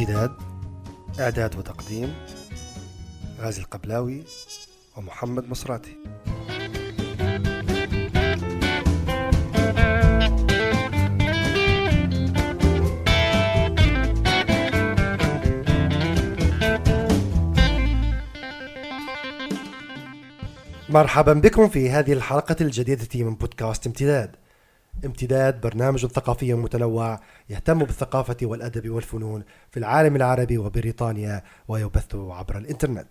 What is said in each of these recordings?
امتداد إعداد وتقديم غازي القبلاوي ومحمد مصراتي مرحبا بكم في هذه الحلقة الجديدة من بودكاست امتداد. امتداد برنامج ثقافي متنوع يهتم بالثقافة والأدب والفنون في العالم العربي وبريطانيا ويبث عبر الإنترنت.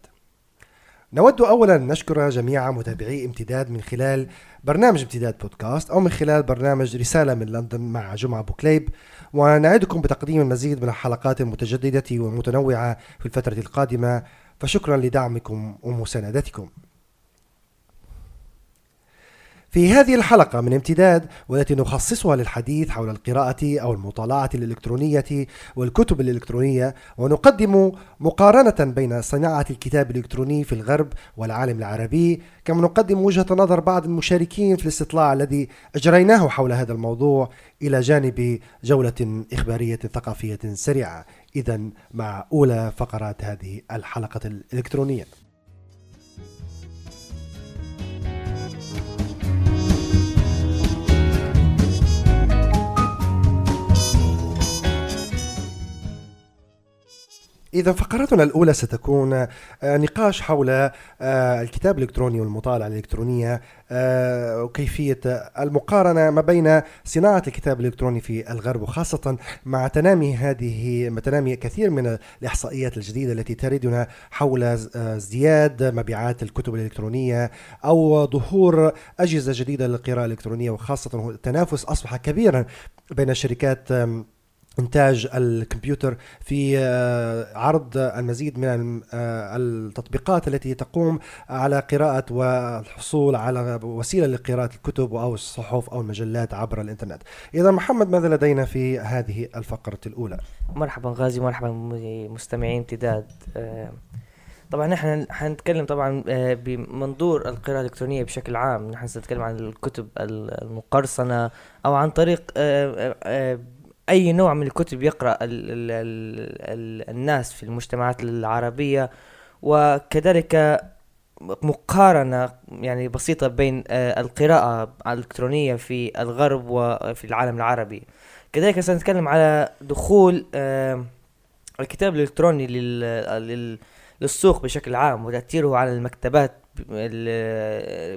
نود أولا نشكر جميع متابعي امتداد من خلال برنامج امتداد بودكاست أو من خلال برنامج رسالة من لندن مع جمعة بوكليب. ونعدكم بتقديم المزيد من الحلقات المتجددة والمتنوعة في الفترة القادمة. فشكرا لدعمكم ومساندتكم. في هذه الحلقة من امتداد والتي نخصصها للحديث حول القراءة أو المطالعة الإلكترونية والكتب الإلكترونية ونقدم مقارنة بين صناعة الكتاب الإلكتروني في الغرب والعالم العربي. كما نقدم وجهة نظر بعض المشاركين في الاستطلاع الذي أجريناه حول هذا الموضوع إلى جانب جولة إخبارية ثقافية سريعة. إذا مع أولى فقرات هذه الحلقة الإلكترونية. إذا فقرتنا الأولى ستكون آه، نقاش حول آه، الكتاب الإلكتروني والمطالعة الإلكترونية آه، وكيفية المقارنة ما بين صناعة الكتاب الإلكتروني في الغرب وخاصة مع تنامي هذه تنامي كثير من الإحصائيات الجديدة التي تردنا حول ازدياد مبيعات الكتب الإلكترونية أو ظهور أجهزة جديدة للقراءة الإلكترونية وخاصة التنافس أصبح كبيرا بين الشركات إنتاج الكمبيوتر في آه، عرض المزيد من آه، التطبيقات التي تقوم على قراءة والحصول على وسيلة لقراءة الكتب أو الصحف أو المجلات عبر الإنترنت. إذا محمد ماذا لدينا في هذه الفقرة الأولى؟ مرحبا غازي مرحبا مستمعين امتداد آه، طبعا نحن حنتكلم طبعا بمنظور القراءة الإلكترونية بشكل عام. نحن سنتكلم عن الكتب المقرصنة أو عن طريق أي نوع من الكتب يقرأ ال ال ال الناس في المجتمعات العربية وكذلك مقارنة يعني بسيطة بين آه، القراءة الإلكترونية في الغرب وفي العالم العربي. كذلك سنتكلم على دخول آه، الكتاب الإلكتروني للسوق بشكل عام وتأثيره على المكتبات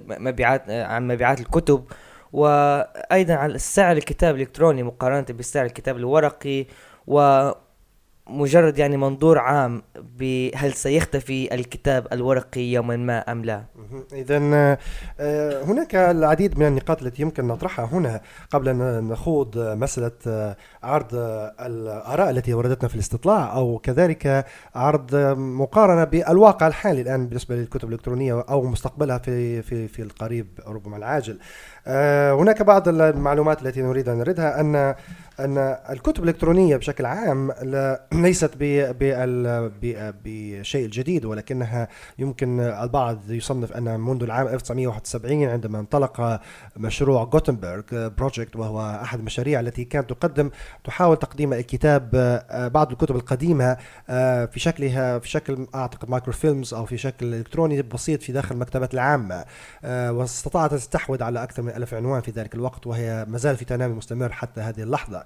مبيعات عن مبيعات الكتب وأيضا على سعر الكتاب الإلكتروني مقارنة بسعر الكتاب الورقي و مجرد يعني منظور عام بهل سيختفي الكتاب الورقي يوما ما أم لا. اذا آه، هناك العديد من النقاط التي يمكن نطرحها هنا قبل أن نخوض مسألة آه، عرض الآراء التي وردتنا في الاستطلاع أو كذلك عرض مقارنة بالواقع الحالي الآن بالنسبة للكتب الإلكترونية أو مستقبلها في في في القريب ربما العاجل. هناك بعض المعلومات التي نريد أن نردها ان أن الكتب الإلكترونية بشكل عام ليست بشيء جديد ولكنها يمكن البعض يصنف أن منذ العام 1971 عندما انطلق مشروع Gutenberg Project وهو أحد المشاريع التي كانت تقدم تحاول تقديم الكتاب بعض الكتب القديمة في شكلها في شكل أعتقد microfilms أو في شكل إلكتروني بسيط في داخل المكتبات العامة واستطاعت تستحوذ على أكثر من ألف عنوان في ذلك الوقت وهي ما زال في تنامي مستمر حتى هذه اللحظة.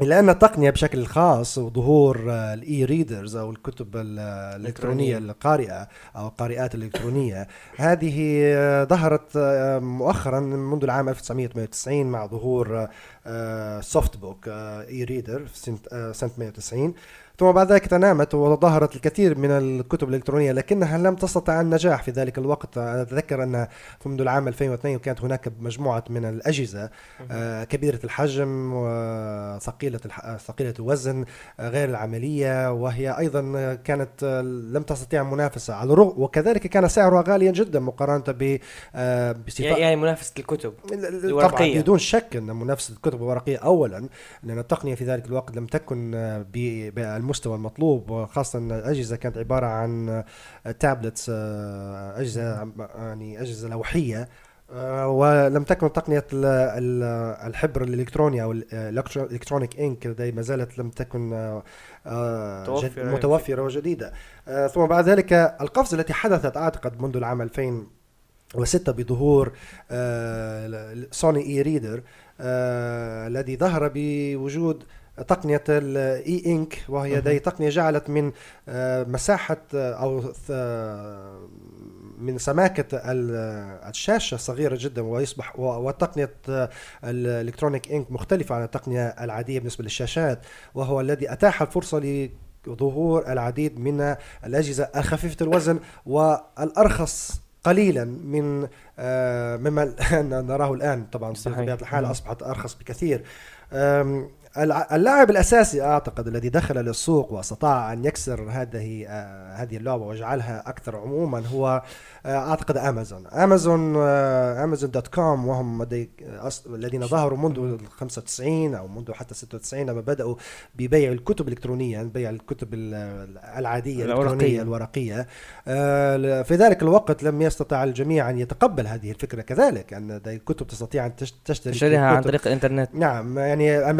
إلا أن التقنية بشكل خاص وظهور آه، ال e-readers أو الكتب الإلكترونية القارئة أو القارئات الإلكترونية. هذه آه، ظهرت آه، مؤخرا منذ العام 1998 مع ظهور SoftBook e-reader في سنة 190 ثم بعد ذلك تنامت وظهرت الكثير من الكتب الإلكترونية لكنها لم تستطع النجاح في ذلك الوقت. أتذكر أن منذ العام 2002 كانت هناك مجموعة من الأجهزة آه، كبيرة الحجم وثقيلة ثقيلة الوزن آه، غير العملية وهي أيضا كانت آه، لم تستطيع المنافسة على الرغم وكذلك كان سعرها غاليا جدا مقارنة ب يعني منافسة الكتب الورقية. بدون شك أن منافسة الكتب الورقية أولا لأن التقنية في ذلك الوقت لم تكن المستوى المطلوب وخاصة أن الأجهزة كانت عبارة عن tablets أجهزة يعني أجهزة لوحية آه، ولم تكن تقنية ال- ال- الحبر الإلكتروني أو ال electronic ink لدي ما زالت لم تكن آه، آه، متوفرة يعني. متوفرة وجديدة آه، ثم بعد ذلك القفزة التي حدثت أعتقد منذ العام 2006 بظهور آه، Sony e-reader آه، الذي ظهر بوجود تقنية ال e-ink وهي. دي تقنية جعلت من آه، مساحة آه، أو ث- من سماكة ال- الشاشة صغيرة جدا ويصبح وتقنية آه، الالكترونيك انك مختلفة عن التقنية العادية بالنسبة للشاشات وهو الذي أتاح الفرصة لظهور العديد من الأجهزة الخفيفة الوزن والأرخص قليلا من آه، مما نراه الآن طبعا صحيح. بطبيعة الحال مم. أصبحت أرخص بكثير اللاعب الأساسي أعتقد الذي دخل للسوق وأستطاع أن يكسر هذه آه، هذه اللعبة ويجعلها أكثر عموما هو آه، أعتقد أمازون. أمازون آه، أمازون دوت كوم وهم الذين ظهروا منذ ال 95 أو منذ حتى 96 لما بدأوا ببيع الكتب الإلكترونية بيع الكتب ال- العادية الورقية. ل- في ذلك الوقت لم يستطع الجميع أن يتقبل هذه الفكرة. كذلك أن هذه الكتب تستطيع أن تش- تشتري تشتريها عن طريق الإنترنت. نعم يعني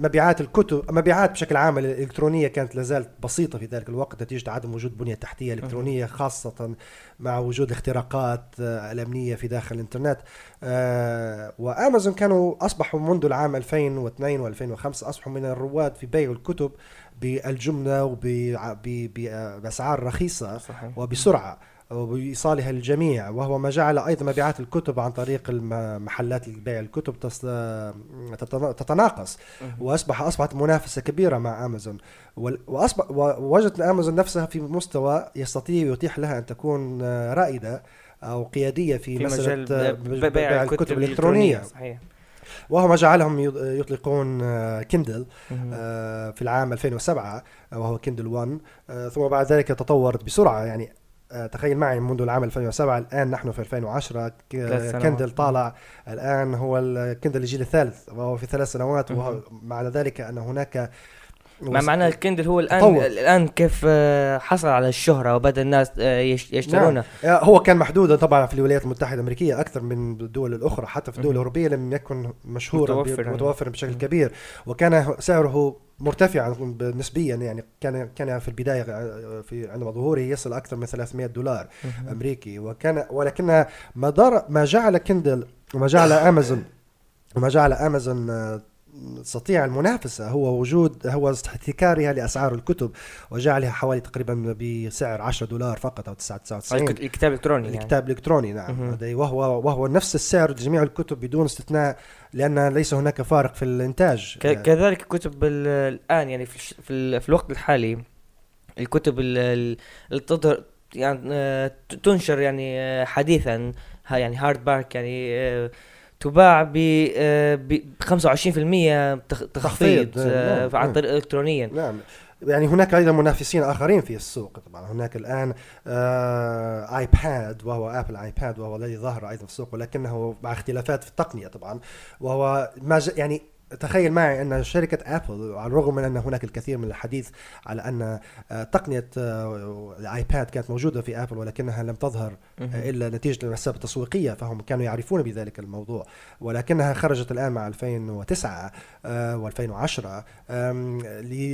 مبيعات الكتب مبيعات بشكل عام الإلكترونية كانت لازالت بسيطة في ذلك الوقت نتيجه عدم وجود بنية تحتية إلكترونية خاصة مع وجود الاختراقات آه، الأمنية في داخل الإنترنت. آه، وأمازون كانوا أصبحوا منذ العام 2002 و2005 أصبحوا من الرواد في بيع الكتب بالجملة وباسعار رخيصة صحيح. وبسرعة. وبإيصالها للجميع وهو ما جعل أيضا مبيعات الكتب عن طريق محلات بيع الكتب تتناقص. وأصبح أصبحت منافسة كبيرة مع أمازون. وأصبح ووجدت أمازون نفسها في مستوى يستطيع يتيح لها أن تكون آه، رائدة أو قيادية في, في مسألة آه، بيع الكتب الإلكترونية. صحيح. وهو ما جعلهم يط- يطلقون آه، كيندل مهم. آه، في العام 2007 آه، وهو كيندل 1 آه، ثم بعد ذلك تطورت بسرعة. يعني آه، تخيل معي منذ العام 2007 الآن نحن في 2010 ك- ثلاث سنوات. كندل طالع الآن هو الكندل الجيل الثالث وهو في ثلاث سنوات. معنى ذلك أن هناك مع معنى الكندل هو الان تطور. الآن كيف آه، حصل على الشهرة وبدأ الناس آه، يش- يشترونه آه، هو كان محدودا طبعا في الولايات المتحدة الأمريكية أكثر من الدول الأخرى حتى في الدول مهم. الأوروبية لم يكن مشهورا متوفر ب- يعني. متوفر بشكل. كبير وكان سعره مرتفعا نسبيا يعني كان كان في البداية آه، في عندما ظهوره يصل أكثر من 300 دولار. أمريكي وكان ولكن ما دار ما جعل كندل وما جعل أمازون وما جعل أمازون تستطيع المنافسة هو وجود هو احتكارها لأسعار الكتب وجعلها حوالي تقريبا بسعر 10 دولار فقط أو 99 الكت- الكتاب الالكتروني يعني. الكتاب الإلكتروني نعم. مهم. هذا وهو وهو نفس السعر لجميع الكتب بدون استثناء لأن ليس هناك فارق في الإنتاج. كذلك الكتب ال- الآن يعني في في, في الوقت الحالي الكتب ال- ال- اللي تظهر يعني آه، تنشر يعني آه، حديثا يعني hardback يعني آه، تباع ب آه، ب 25% تخ- تخفيض تخفيض، آه، نعم، عن نعم. طريق الكترونيا. نعم. يعني هناك أيضا منافسين آخرين في السوق طبعا. هناك الآن آه آيباد وهو آبل آيباد وهو الذي ظهر أيضا في السوق ولكنه مع اختلافات في التقنية طبعا. وهو ما يعني تخيل معي أن شركة ابل على الرغم من أن هناك الكثير من الحديث على أن آه، تقنية آه، الايباد كانت موجودة في ابل ولكنها لم تظهر مهم. إلا نتيجة للاسباب التسويقية فهم كانوا يعرفون بذلك الموضوع ولكنها خرجت الآن مع 2009 و2010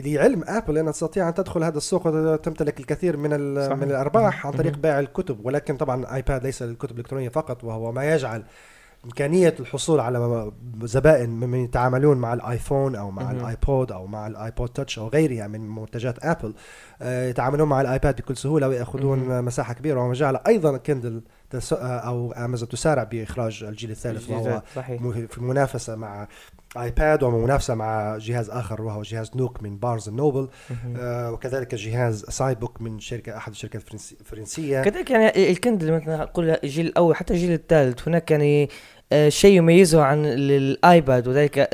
لعلم ابل انها تستطيع أن تدخل هذا السوق وتمتلك الكثير من. من الأرباح عن طريق. بيع الكتب ولكن طبعا ايباد ليس للكتب الإلكترونية فقط وهو ما يجعل إمكانية الحصول على زبائن ممن يتعاملون مع الآيفون أو مع مهم. الآيبود أو مع الآيبود تاتش أو غيرها من منتجات أبل آه، يتعاملون مع الآيباد بكل سهولة ويأخذون مهم. مساحة كبيرة وما جعل أيضا كندل. آه، أو أمازون تسارع بإخراج الجيل الثالث وهو صحيح في منافسة مع آيباد ومنافسة مع جهاز آخر وهو جهاز نوك من بارنز نوبل. آه وكذلك جهاز سايبوك من شركة أحد الشركات الفرنسي- الفرنسية كذلك يعني الكندل مثلا أقول الجيل الأول حتى الجيل الثالث هناك يعني شيء يميزه عن ال- الآيباد وذلك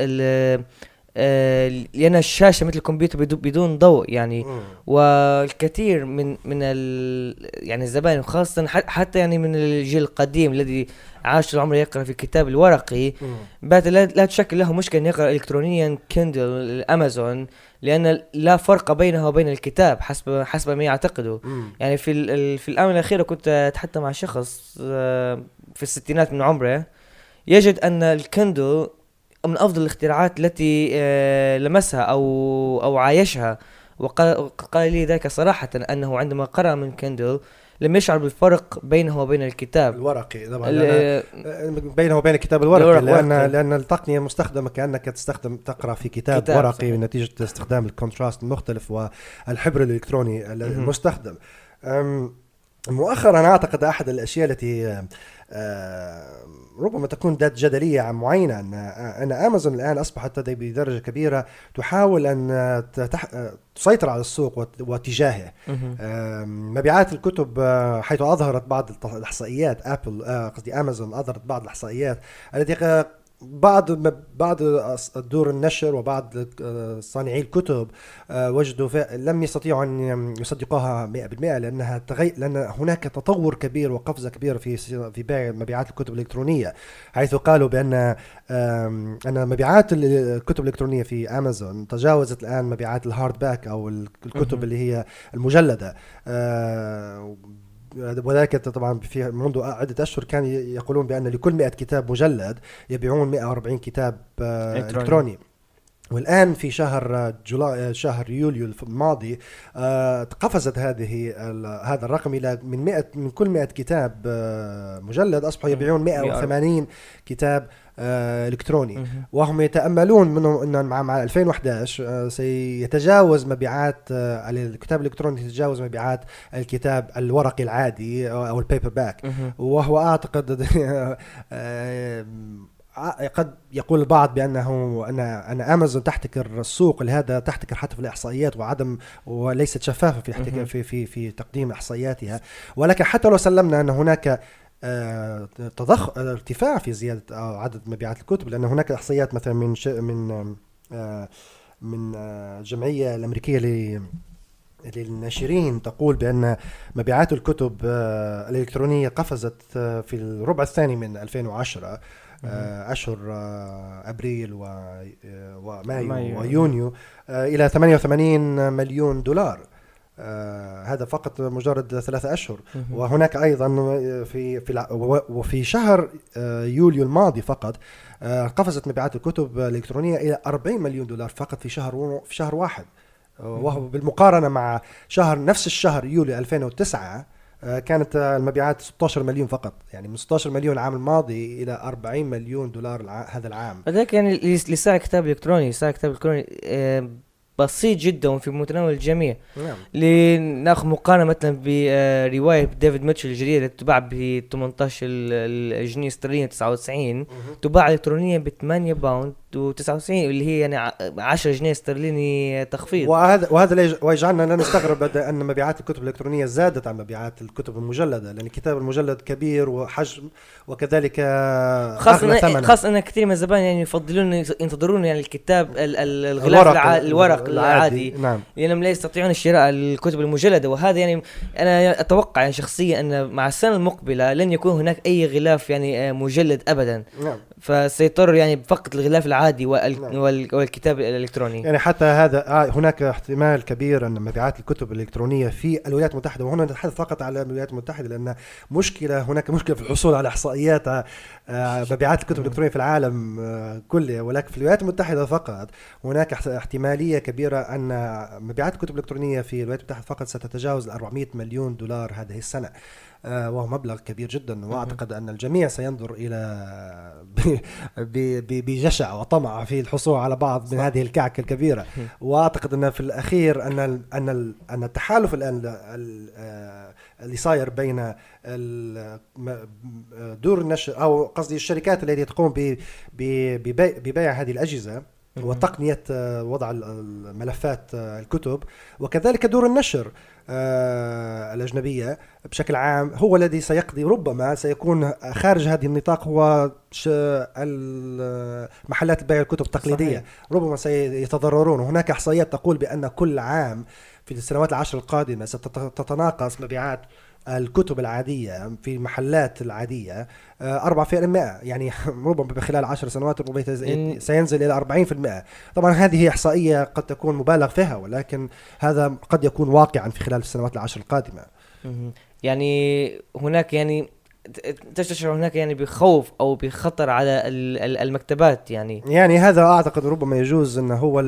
آه، لأن الشاشة مثل الكمبيوتر بدو- بدون ضوء يعني. والكثير من من يعني الزبائن خاصه ح- حتى يعني من الجيل القديم الذي عاش العمر يقرأ في الكتاب الورقي. بات لا, تشكل له مشكلة أن يقرأ الكترونيا كندل امازون لأن لا فرق بينه وبين الكتاب حسب حسب ما يعتقدوا. يعني في في الآونة الأخيرة كنت أتحدث مع شخص آه، في الستينات من عمره يجد أن الكندل من أفضل الاختراعات التي آه، لمسها أو أو عايشها وقال قال لي ذلك صراحة أنه عندما قرأ من كندل لم يشعر بالفرق بينه وبين الكتاب الورقي طبعا لأن- بينه وبين الكتاب الورقي الورق لأن ورقي. لأن التقنية المستخدمه كأنك تستخدم تقرأ في كتاب, كتاب، ورقي صحيح. نتيجه استخدام ال contrast المختلف والحبر الإلكتروني المستخدم مؤخرا أعتقد أحد الأشياء التي آه، ربما تكون ذات معينة أن أن أمازون الآن أصبحت لدي بدرجة كبيرة تحاول أن تتح... تسيطر على السوق واتجاهه. مبيعات الكتب آه، حيث أظهرت بعض آبل آه، قصدي أمازون أظهرت بعض الإحصائيات التي بعض بعض دور النشر وبعض صانعي الكتب آه، وجدوا لم يستطيعوا أن يصدقوها 100% لأنها تغي... لأن هناك تطور كبير وقفزة كبيرة في في بيع مبيعات الكتب الإلكترونية حيث قالوا بأن أن مبيعات ال- الكتب الإلكترونية في امازون تجاوزت الآن مبيعات ال hardback أو ال- الكتب. اللي هي المجلدة آه، وذلك طبعا في منذ عدة أشهر كان يقولون بأن لكل 100 كتاب مجلد يبيعون 140 كتاب آه، والآن في شهر July شهر يوليو الماضي آه، قفزت هذه هذا الرقم إلى من 100 من كل 100 كتاب آه، مجلد أصبحوا يبيعون 180 كتاب آه، إلكتروني مهم. وهم يتأملون منهم إن مع مع 2011 آه، سيتجاوز مبيعات الكتاب الإلكتروني يتجاوز مبيعات الكتاب الورقي العادي أو ال paperback. وهو أعتقد قد يقول البعض بأنه ان أن امازون تحتكر السوق لهذا تحتكر حتى في الإحصائيات وعدم وليست شفافة في احتكار. في في في تقديم إحصائياتها ولكن حتى لو سلمنا أن هناك آه، تضخ ارتفاع في زيادة آه، عدد مبيعات الكتب لأن هناك إحصائيات مثلا من ش... من آه، من الجمعية الأمريكية ل للناشرين تقول بأن مبيعات الكتب الإلكترونية قفزت في الربع الثاني من 2010 آه، أشهر آه، أبريل آه، ومايو مايو. ويونيو آه، إلى 88 مليون دولار آه، هذا فقط مجرد ثلاثة أشهر. وهناك أيضا في في وفي شهر آه، يوليو الماضي فقط آه، قفزت مبيعات الكتب الإلكترونية إلى 40 مليون دولار فقط في شهر في شهر واحد آه، وهو بالمقارنة مع شهر نفس الشهر يوليو 2009 آه، كانت آه، المبيعات 16 مليون فقط. يعني من 16 مليون العام الماضي إلى 40 مليون دولار هذا العام. فذلك يعني اللي كتاب إلكتروني يساعد كتاب إلكتروني. آه، بسيط جدا وفي متناول الجميع. نعم. لناخذ مقارنة مثلا برواية ديفيد ميتشل الجديده التي تباع ب 18 ال- الجنيه استرليني 99 تباع الكترونيا ب 8 pound و99 اللي هي يعني ع- 10 جنيه استرليني تخفيض. وهذا وهذا ويجعلنا لا نستغرب أن مبيعات الكتب الإلكترونية زادت عن مبيعات الكتب المجلدة لأن الكتاب المجلد كبير وحجم وكذلك ثمنا خاصة إن كثير من الزبائن يعني يفضلون ينتظرون يعني الكتاب ال- ال- الغلاف الورق. الورق العادي. نعم. لأنهم لا يستطيعون شراء الكتب المجلدة. وهذا يعني أنا أتوقع يعني شخصيا أن مع السنة المقبلة لن يكون هناك أي غلاف يعني آه، مجلد ابدا. نعم. فسيضطر يعني فقط الغلاف العادي وال نعم. وال والكتاب الإلكتروني. يعني حتى هذا آه، هناك احتمال كبير أن مبيعات الكتب الإلكترونية في الولايات المتحدة وهنا نتحدث فقط على الولايات المتحدة لأن مشكلة هناك مشكلة في الحصول على إحصائيات آه، مبيعات الكتب الإلكترونية في العالم كله. ولكن في الولايات المتحدة فقط هناك احت- احتمالية كبيرة أن مبيعات الكتب الإلكترونية في الولايات المتحدة فقط ستتجاوز ال 400 مليون دولار هذه السنة. آه، وهو مبلغ كبير جدا وأعتقد أن الجميع سينظر إلى بجشع وطمع في الحصول على بعض من هذه الكعكه الكبيرة. وأعتقد أن في الأخير أن ال أن ال أن التحالف الآن ال- ال- آه، اللي صاير بين م- دور النشر أو قصدي الشركات التي تقوم ببيع هذه الأجهزة مهم. وتقنية آه، وضع ال- الملفات آه، الكتب وكذلك دور النشر آه، الأجنبية بشكل عام هو الذي سيقضي ربما سيكون خارج هذه النطاق هو محلات بيع الكتب التقليدية صحيح. ربما سيتضررون هناك إحصائيات تقول بأن كل عام في السنوات العشر القادمة ستتناقص مبيعات الكتب العادية في المحلات العادية 4% آه، يعني ربما خلال 10 سنوات ربما سينزل إلى 40% طبعا هذه إحصائية قد تكون مبالغ فيها ولكن هذا قد يكون واقعا في خلال السنوات العشر القادمة. يعني هناك يعني تشعر هناك يعني بخوف أو بخطر على المكتبات يعني. يعني هذا أعتقد ربما يجوز إنه هو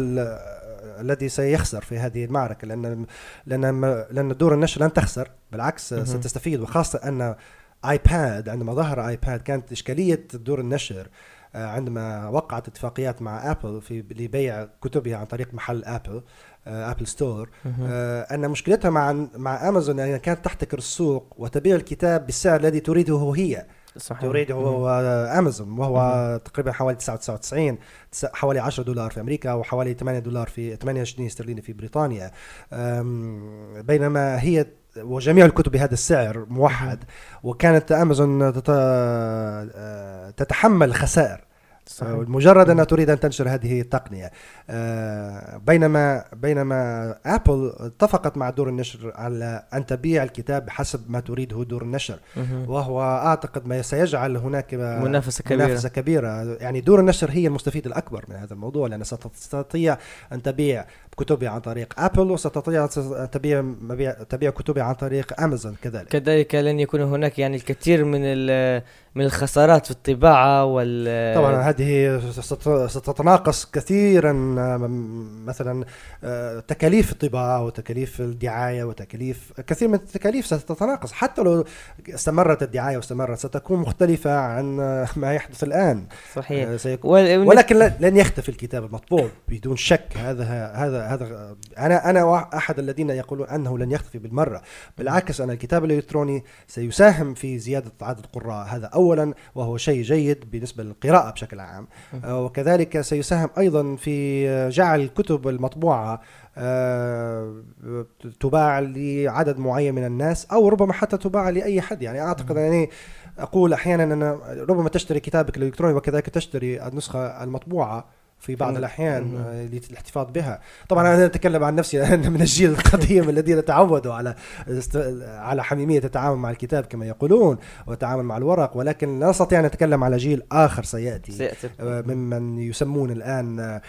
الذي سيخسر في هذه المعركة لأن لأن لأن دور النشر لن تخسر بالعكس ستستفيد. وخاصة أن آيباد عندما ظهر آيباد كانت إشكالية دور النشر آه، عندما وقعت اتفاقيات مع أبل في لبيع كتبها عن طريق محل أبل أبل ستور أن مشكلتها مع مع أمازون انها كانت تحتكر السوق وتبيع الكتاب بالسعر الذي تريده هي. صحيح. تريده هو أمازون وهو تقريبا حوالي 99 حوالي 10 دولار في أمريكا وحوالي 8 دولار في 8 جنيه استرليني في بريطانيا. بينما هي وجميع الكتب بهذا السعر موحد وكانت أمازون آه، تتحمل خسائر. صحيح. مجرد أنها تريد أن تنشر هذه التقنية. آه، بينما بينما أبل اتفقت مع دور النشر على أن تبيع الكتاب بحسب ما تريده دور النشر. وهو أعتقد ما سيجعل هناك منافسة كبيرة. منافسة كبيرة. يعني دور النشر هي المستفيد الأكبر من هذا الموضوع لأن ستستطيع أن تبيع كتبي عن طريق أبل وستستطيع تبيع مبيع تبيع كتبي عن طريق أمازون كذلك. كذلك لن يكون هناك يعني الكثير من من الخسارات في الطباعة وال طبعا هذه ستتناقص كثيرا مثلا آه، تكاليف الطباعة وتكاليف الدعاية وتكاليف كثير من التكاليف ستتناقص. حتى لو استمرت الدعاية واستمرت ستكون مختلفة عن ما يحدث الآن. صحيح. آه، سيكون ولكن لن يختفي الكتاب المطبوع بدون شك. هذا هذا هذا أنا أنا أحد الذين يقولون أنه لن يختفي بالمرة. بالعكس أنا الكتاب الإلكتروني سيساهم في زيادة عدد القراء هذا اولا وهو شيء جيد بالنسبة للقراءة بشكل عام. آه، وكذلك سيساهم أيضا في جعل الكتب المطبوعة آه، تباع لعدد معين من الناس أو ربما حتى تباع لأي حد. يعني أعتقد يعني أقول أحيانا أن ربما تشتري كتابك الإلكتروني وكذلك تشتري النسخة المطبوعة. في بعض الأحيان آه، للاحتفاظ بها. طبعا أنا أتكلم عن نفسي أنا من الجيل القديم الذين تعودوا على على حميمية التعامل مع الكتاب كما يقولون والتعامل مع الورق ولكن لا استطيع أن اتكلم على جيل آخر سيأتي, سيأتي. آه، ممن يسمون الآن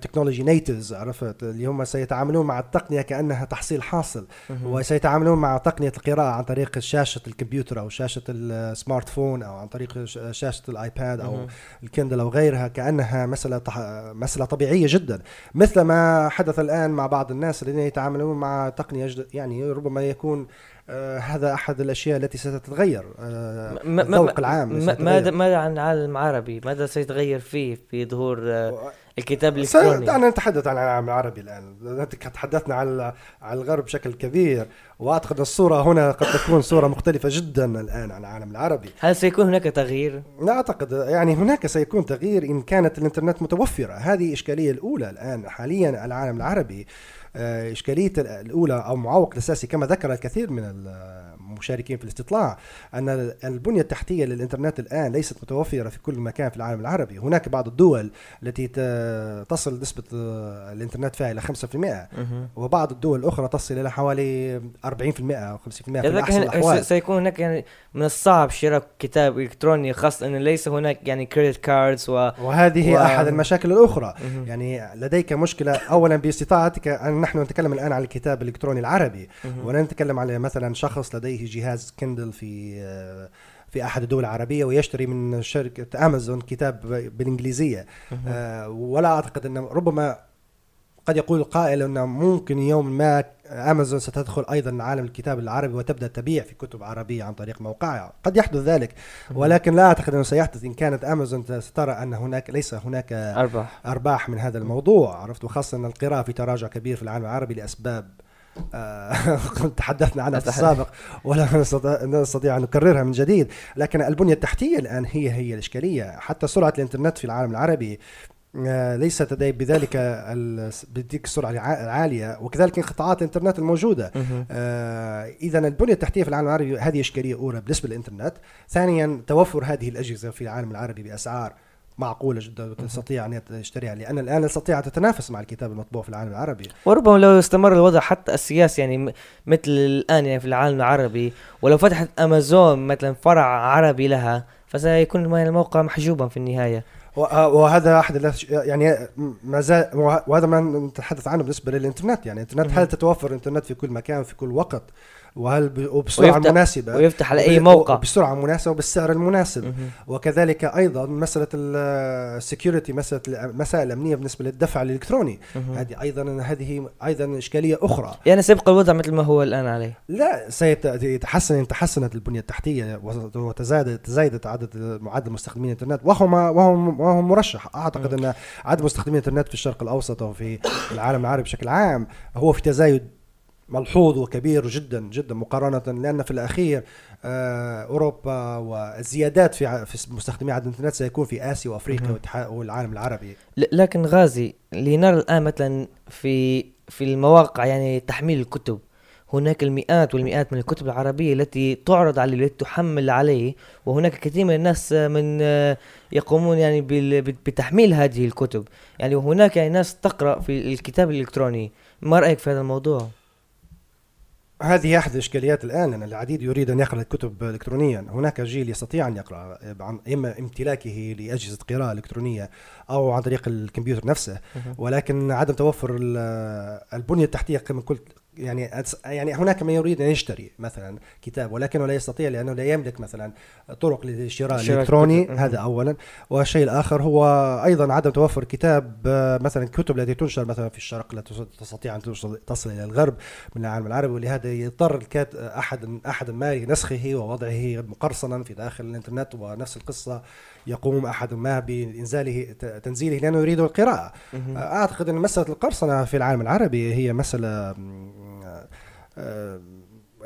technology natives عرفت؟ اللي هم سيتعاملون مع التقنية كأنها تحصيل حاصل وسيتعاملون مع تقنية القراءة عن طريق شاشة الكمبيوتر أو شاشة ال smartphone أو عن طريق شاشة الآيباد أو الكندل أو غيرها كأنها مساله مسألة طبيعية جدا مثل ما حدث الآن مع بعض الناس الذين يتعاملون مع تقنية يعني ربما يكون آه هذا أحد الأشياء التي ستتغير آه الذوق العام ماذا ماذا عن العالم العربي؟ ماذا سيتغير فيه في ظهور آه الكتاب الإلكتروني. دعنا نتحدث عن العالم العربي الآن. تحدثنا عن عن الغرب بشكل كبير وأعتقد الصورة هنا قد تكون صورة مختلفة جدا الآن عن العالم العربي. هل سيكون هناك تغيير؟ لا أعتقد يعني هناك سيكون تغيير إن كانت الإنترنت متوفرة. هذه الاشكاليه الأولى الآن حاليا العالم العربي. آه، إشكالية الأولى أو معوق الأساسي كما ذكر الكثير من المشاركين في الاستطلاع أن البنية التحتية للإنترنت الآن ليست متوفرة في كل مكان في العالم العربي. هناك بعض الدول التي تصل نسبة الإنترنت فيها إلى 5% وبعض الدول الأخرى تصل إلى حوالي 40% أو 50% في أحسن الأحوال. سيكون هناك يعني من الصعب شراء كتاب إلكتروني خاصة أنه ليس هناك يعني كريدت كاردز و... وهذه و... أحد المشاكل الأخرى. يعني لديك مشكلة أولا باستطاعتك أن نحن نتكلم الآن عن الكتاب الإلكتروني العربي. ولا نتكلم على مثلا شخص لديه جهاز كندل في في أحد الدول العربية ويشتري من شركة امازون كتاب بالإنجليزية. آه ولا أعتقد أن ربما قد يقول القائل انه ممكن يوم ما امازون ستدخل أيضا عالم الكتاب العربي وتبدأ تبيع في كتب عربية عن طريق موقعها. قد يحدث ذلك. ولكن لا أعتقد أنه سيحدث. إن كانت امازون سترى أن هناك ليس هناك أرباح. أرباح من هذا الموضوع عرفت؟ وخاصة أن القراءة في تراجع كبير في العالم العربي لأسباب آه، تحدثنا عنها في السابق ولا نستطيع أن نكررها من جديد لكن البنية التحتية الآن هي هي الإشكالية. حتى سرعة الإنترنت في العالم العربي آه، ليس لدي بذلك بتلك السرعة الع- العالية وكذلك انقطاعات الإنترنت الموجودة. آه اذا البنية التحتية في العالم العربي هذه إشكالية أولى بالنسبة للإنترنت. ثانيا توفر هذه الأجهزة في العالم العربي بأسعار معقولة جدا وتستطيع أن تشتريها لأن الآن لا تستطيع أن تتنافس مع الكتاب المطبوع في العالم العربي. وربما لو استمر الوضع حتى السياسي يعني مثل الآن يعني في العالم العربي ولو فتحت أمازون مثلا فرع عربي لها فسيكون الموقع محجوبا في النهاية. آه، وهذا أحد يعني ما زال وه- وهذا ما نتحدث عنه بالنسبة للإنترنت يعني الإنترنت. هل تتوفر الإنترنت في كل مكان في كل وقت؟ وهل ب- وبسرعة ويفتح- مناسبة. ويفتح على أي موقع. بسرعة مناسبة وبالسعر المناسب. مهم. وكذلك أيضا مسألة السكيورتي مسألة المسائل الأمنية بالنسبة للدفع الإلكتروني. هذه أيضا هذه أيضا إشكالية أخرى. يعني سيبقى الوضع مثل ما هو الآن عليه. لا سيتحسن تحسنت البنية التحتية وتزايدت تزايدت عدد معدل مستخدمين الإنترنت. وهو ما وهو وهو مرشح. أعتقد أن عدد مستخدمين الإنترنت في الشرق الأوسط وفي العالم العربي بشكل عام هو في تزايد ملحوظ وكبير جدا جدا مقارنة لأن في الأخير آه، أوروبا والزيادات في في مستخدمي عدد الانترنت سيكون في مهم. والاتحاد- والعالم العربي لكن غازي لنرى الآن مثلا في في المواقع يعني تحميل الكتب هناك المئات والمئات من الكتب العربية التي تعرض عليه التي تحمل عليه وهناك كثير من الناس من آه، يقومون يعني بتحميل هذه الكتب يعني وهناك يعني ناس تقرأ في الكتاب الإلكتروني ما رأيك في هذا الموضوع؟ هذه أحد الاشكاليات الآن أن العديد يريد أن يقرأ الكتب الكترونيا. هناك جيل يستطيع أن يقرأ عن إما امتلاكه لأجهزة قراءة إلكترونية أو عن طريق الكمبيوتر نفسه. ولكن عدم توفر ال- البنية التحتية كما قلت يعني يعني هناك من يريد أن يشتري مثلا كتاب ولكنه لا يستطيع لأنه لا يملك مثلا طرق للشراء شراء الإلكتروني. هذا اولا. والشيء الآخر هو أيضا عدم توفر كتاب آه، مثلا الكتب التي تنشر مثلا في الشرق لا تس- تستطيع أن تصل إلى الغرب من العالم العربي ولهذا يضطر أحد أحد ما لنسخه ووضعه مقرصنا في داخل الإنترنت ونفس القصة. يقوم أحد ما بإنزاله تنزيله لأنه يريد القراءة. مهم. أعتقد أن مسألة القرصنة في العالم العربي هي مسألة آه،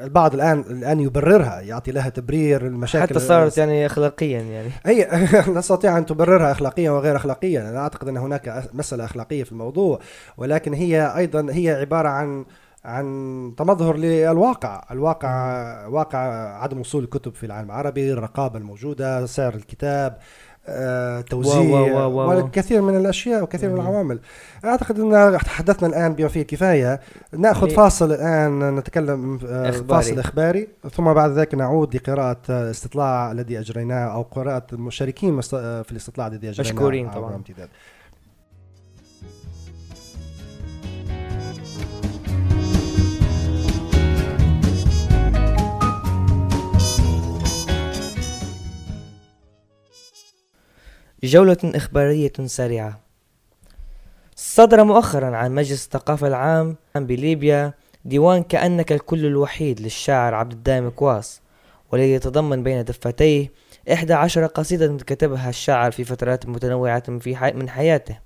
البعض الآن الآن يبررها يعطي لها تبرير المشاكل حتى صارت يعني أخلاقيا يعني. هي لا تستطيع أن تبررها اخلاقيا وغير اخلاقيا. أنا أعتقد أن هناك مسألة أخلاقية في الموضوع ولكن هي أيضا هي عبارة عن عن تمظهر للواقع. الواقع واقع عدم وصول الكتب في العالم العربي الرقابة الموجودة سعر الكتاب آه، توزيع و- و- والكثير من الأشياء وكثير من. العوامل أعتقد إن تحدثنا الآن بما فيه الكفاية نأخذ يعني- فاصل الآن نتكلم آه، إخباري. فاصل إخباري ثم بعد ذلك نعود لقراءة آه، الاستطلاع الذي أجريناه أو قراءة المشاركين آه، في الاستطلاع الذي أجريناه مشكورين طبعاً. امتداد. جولة إخبارية سريعة. صدر مؤخرا عن مجلس الثقافة العام بليبيا ديوان كأنك الكل الوحيد للشاعر عبد الدائم كواس والذي يتضمن بين دفتيه إحدى عشر قصيدة كتبها الشاعر في فترات متنوعة في حي من حياته.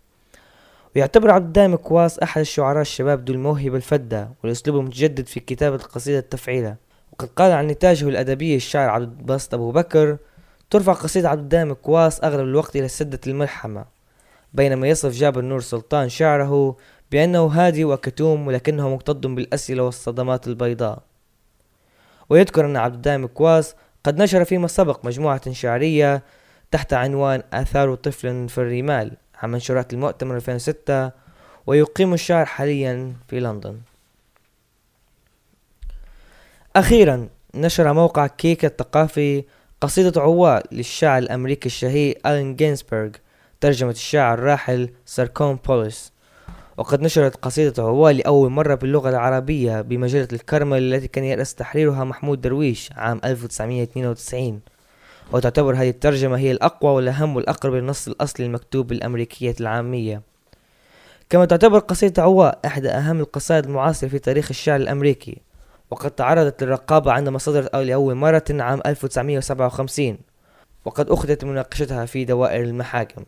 ويعتبر عبد الدائم كواس أحد الشعراء الشباب ذو الموهبة الفذة والأسلوب المتجدد في كتابة القصيدة التفعيلة. وقد قال عن نتاجه الأدبي الشاعر عبد الباسط أبو بكر ترفع قصيدة عبد الدائم كواس أغلب الوقت إلى سدة الملحمة بينما يصف جابر نور سلطان شعره بأنه هادي وكتوم ولكنه مكتظ بالأسئلة والصدمات البيضاء. ويذكر أن عبد الدائم كواس قد نشر فيما سبق مجموعة شعرية تحت عنوان آثار طفل في الرمال عن منشورات المؤتمر 2006 ويقيم الشاعر حاليا في لندن. أخيرا نشر موقع كيك الثقافي قصيدة عوال للشاعر الأمريكي الشهير ألين جينسبرغ ترجمة الشاعر الراحل ساركون بوليس. وقد نشرت قصيدة عوال لأول مرة باللغة العربية بمجلة الكرمل التي كان يرأس تحريرها محمود درويش عام 1992 وتعتبر هذه الترجمة هي الأقوى والأهم والأقرب للنص الأصلي المكتوب بالأمريكية العامية. كما تعتبر قصيدة عواء إحدى أهم القصائد المعاصرة في تاريخ الشعر الأمريكي. وقد تعرضت للرقابة عندما صدرت أو- لأول مرة عام 1957 وقد أخذت مناقشتها في دوائر المحاكم.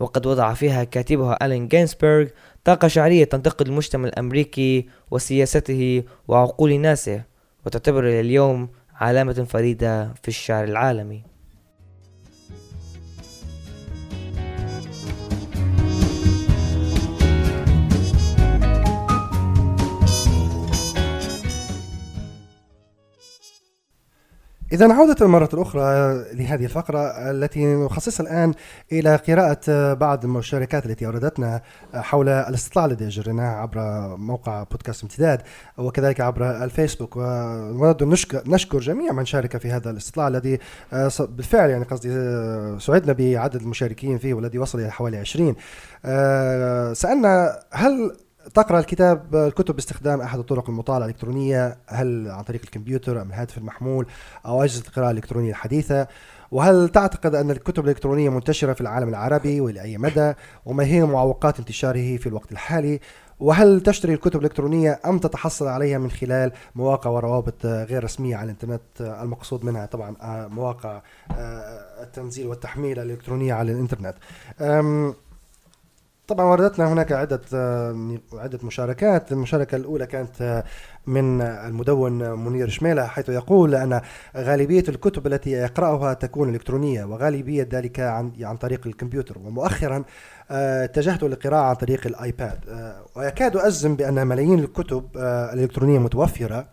وقد وضع فيها كاتبها ألين جينسبرغ طاقة شعرية تنتقد المجتمع الأمريكي وسياسته وعقول ناسه وتعتبر اليوم علامة فريدة في الشعر العالمي. إذا عودة مرة أخرى لهذه الفقرة التي نخصصها الآن إلى قراءة بعض المشاركات التي أوردتنا حول الاستطلاع الذي أجريناه عبر موقع بودكاست امتداد وكذلك عبر الفيسبوك. ونود نشكر, نشكر جميع من شارك في هذا الاستطلاع الذي بالفعل يعني قصدي سعدنا بعدد المشاركين فيه والذي وصل إلى حوالي 20 سألنا هل تقرأ الكتاب الكتب باستخدام أحد الطرق المطالعه الإلكترونية هل عن طريق الكمبيوتر أم الهاتف المحمول أو اجهزه القراءة الإلكترونية الحديثة وهل تعتقد أن الكتب الإلكترونية منتشرة في العالم العربي والى اي مدى وما هي معوقات انتشاره في الوقت الحالي وهل تشتري الكتب الإلكترونية أم تتحصل عليها من خلال مواقع وروابط غير رسمية على الإنترنت؟ المقصود منها طبعا مواقع التنزيل والتحميل الإلكترونية على الإنترنت. طبعا وردتنا هناك عدة عدة مشاركات. المشاركة الأولى كانت آه، من المدون منير شميلة حيث يقول أن غالبية الكتب التي يقرأها تكون إلكترونية وغالبية ذلك عن, عن طريق الكمبيوتر. ومؤخرا آه، اتجهت للقراءة عن طريق الآيباد. آه، ويكاد أجزم بأن ملايين الكتب الإلكترونية متوفرة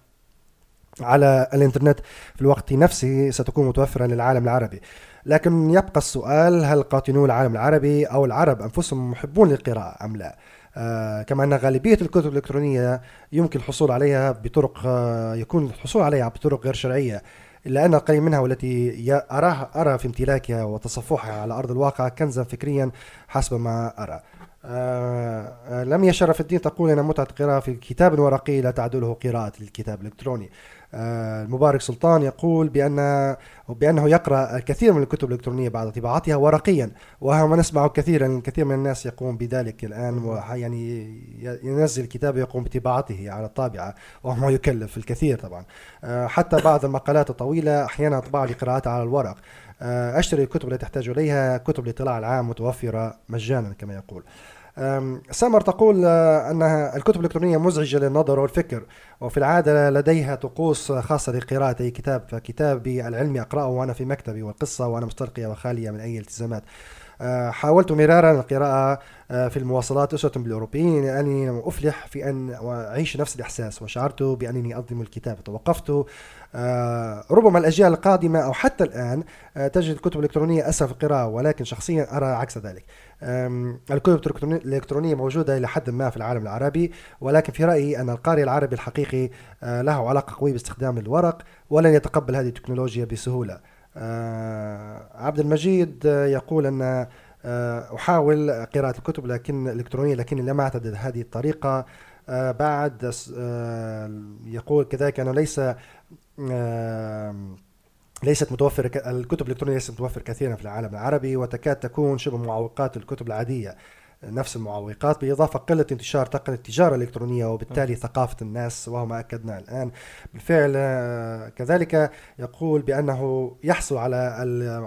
على الإنترنت في الوقت نفسه ستكون متوفرة للعالم العربي. لكن يبقى السؤال هل قاطنو العالم العربي أو العرب أنفسهم محبون للقراءة أم لا؟ آه كما أن غالبية الكتب الإلكترونية يمكن الحصول عليها بطرق آه يكون الحصول عليها بطرق غير شرعية إلا أن القليل منها والتي أراها أرى في امتلاكها وتصفحها على أرض الواقع كنزا فكريا حسب ما أرى. آه, آه، لم يشرف الدين تقول أن متعة القراءة في كتاب ورقي لا تعدله قراءة الكتاب الإلكتروني. آه، المبارك سلطان يقول بأن بأنه يقرأ الكثير من الكتب الإلكترونية بعد طباعتها ورقيا وهو ما نسمعه كثيرا الكثير من الناس يقوم بذلك الآن يعني ينزل كتابه يقوم بطباعته على الطابعة وهو ما يكلف الكثير طبعا. آه، حتى بعض المقالات الطويلة أحيانا أطبع لقراءتها على الورق. آه، أشتري الكتب التي تحتاج إليها كتب الاطلاع العام متوفرة مجانا كما يقول. سامر تقول آه، أنها الكتب الإلكترونية مزعجة للنظر والفكر وفي العادة لديها طقوس خاصة لقراءة أي كتاب فكتابي العلمي أقرأه وأنا في مكتبي والقصة وأنا مسترقية وخالية من أي التزامات. حاولت مرارا القراءة آه، في المواصلات أسرة بالأوروبيين لأني أفلح في أن أعيش نفس الإحساس وشعرت بأنني أظلم الكتاب. توقفت آه، ربما الأجيال القادمة أو حتى الآن تجد الكتب الإلكترونية أسهل في القراءة ولكن شخصيا أرى عكس ذلك. الكتب الإلكترونية موجودة إلى حد ما في العالم العربي ولكن في رأيي أن القارئ العربي الحقيقي له علاقة قوية باستخدام الورق ولن يتقبل هذه التكنولوجيا بسهولة. آه، عبد المجيد يقول أن آه، أحاول قراءة الكتب لكن الإلكترونية لكني لم أعتدد هذه الطريقة. آه، بعد يقول كذلك أنه ليس ليست متوفرة الكتب الإلكترونية ليست متوفرة كثيرا في العالم العربي وتكاد تكون شبه معوقات الكتب العادية. نفس المعوقات بالإضافة قلة انتشار تقنية التجارة الإلكترونية وبالتالي ثقافة الناس وهو ما أكدنا الآن. بالفعل آه، كذلك يقول بأنه يحصل على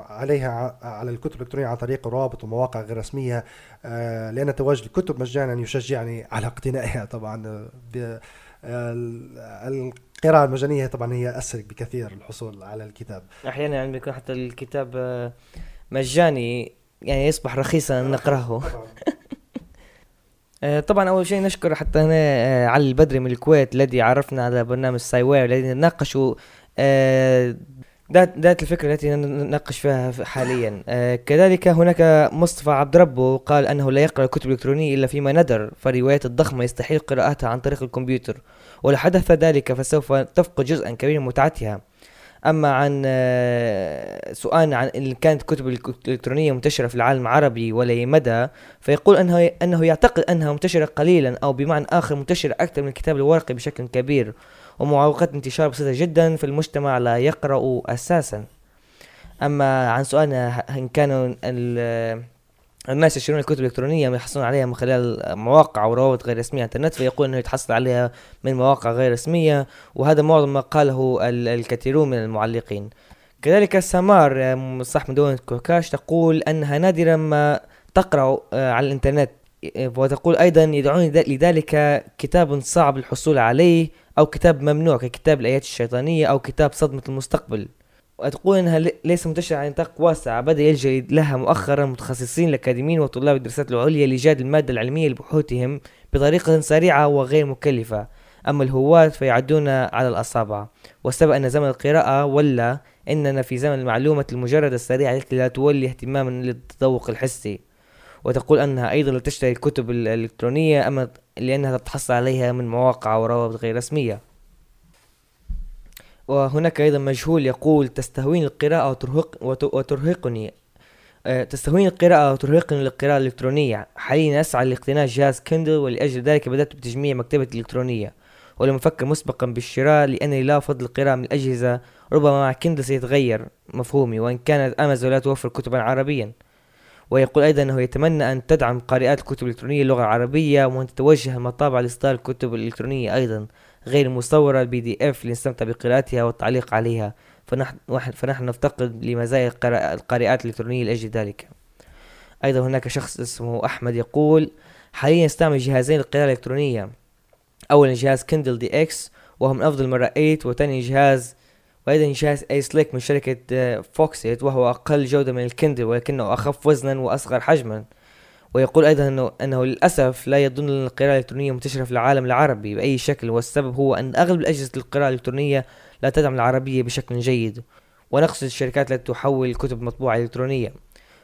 عليها على الكتب الإلكترونية عن طريق روابط ومواقع غير رسمية آه، لأن تواجد الكتب مجانا يشجعني على اقتنائها طبعا القراءة المجانية طبعا هي أسهل بكثير الحصول على الكتاب. أحيانا يعني بيكون حتى الكتاب آه، مجاني يعني يصبح رخيصا نقرأه. آه، طبعا أول شيء نشكر حتى هنا آه، علي البدري من الكويت الذي عرفنا على برنامج سايوير الذي ناقشوا آه، ذات الفكرة التي نناقش فيها حاليا. كذلك هناك مصطفى عبد ربه قال أنه لا يقرأ الكتب الإلكترونية إلا فيما ندر فالروايات الضخمة يستحيل قراءتها عن طريق الكمبيوتر ولو حدث ذلك فسوف تفقد جزءا كبيرا من متعتها. أما عن آه، سؤال عن إن كانت الكتب الإلكترونية منتشرة في العالم العربي ولا مدى فيقول انه أنه يعتقد أنها منتشرة قليلا أو بمعنى آخر منتشرة أكثر من الكتاب الورقي بشكل كبير ومعوقات انتشار بسيطة جدا في المجتمع لا يقرأ أساسا. أما عن سؤالنا إن كانوا الناس يشترون الكتب الإلكترونية يحصلون عليها من خلال مواقع وروابط غير رسمية على الإنترنت فيقول أنه يتحصل عليها من مواقع غير رسمية وهذا معظم ما قاله الكثيرون من المعلقين. كذلك سمار صاحب مدونة كوكاش تقول أنها نادرا ما تقرأ آه، على الإنترنت وتقول أيضا يدعون لذلك كتاب صعب الحصول عليه أو كتاب ممنوع ككتاب الآيات الشيطانية أو كتاب صدمة المستقبل. وتقول إنها ليس منتشرة على نطاق واسع. بدأ يلجأ لها مؤخرا متخصصين الاكاديميين وطلاب الدراسات العليا لإيجاد المادة العلمية لبحوثهم بطريقة سريعة وغير مكلفة. أما الهواة فيعدون على الأصابع. والسبب أن زمن القراءة ولا إننا في زمن المعلومة المجردة السريعة التي لا تولي اهتماما للتذوق الحسي. وتقول أنها أيضا لا تشتري الكتب الإلكترونية أما لأنها تتحصل عليها من مواقع وروابط غير رسمية. وهناك أيضا مجهول يقول تستهوين القراءة وترهق وترهقني. آه، تستهوين القراءة وترهقني للقراءة الإلكترونية. حاليا أسعى لاقتناء جهاز كندل ولأجل ذلك بدأت بتجميع مكتبة الإلكترونية. ولم أفكر مسبقا بالشراء لأنني لا أفضل القراءة من الأجهزة ربما مع Kindle سيتغير مفهومي وإن كانت أمازون لا توفر كتبا عربيا. ويقول أيضا أنه يتمنى أن تدعم قارئات الكتب الإلكترونية اللغة العربية وأن تتوجه المطابع لإصدار الكتب الإلكترونية أيضا. غير مصورة ال PDF لنستمتع بقراءتها والتعليق عليها. فنحن, فنحن نفتقد لمزايا القارئات الإلكترونية لأجل ذلك. أيضا هناك شخص اسمه أحمد يقول حاليا استعمل جهازين للقراءة الإلكترونية. أولا جهاز Kindle DX وهو من أفضل ما رأيت وثاني جهاز وأيضا جهاز eSlick من شركة Foxit وهو أقل جودة من ال Kindle ولكنه أخف وزنا وأصغر حجما. ويقول أيضا أنه, أنه للأسف لا يظن القراءة الإلكترونية منتشرة في العالم العربي بأي شكل والسبب هو أن أغلب الأجهزة القراءة الإلكترونية لا تدعم العربية بشكل جيد ونقصد الشركات التي تحول الكتب مطبوعة إلكترونية.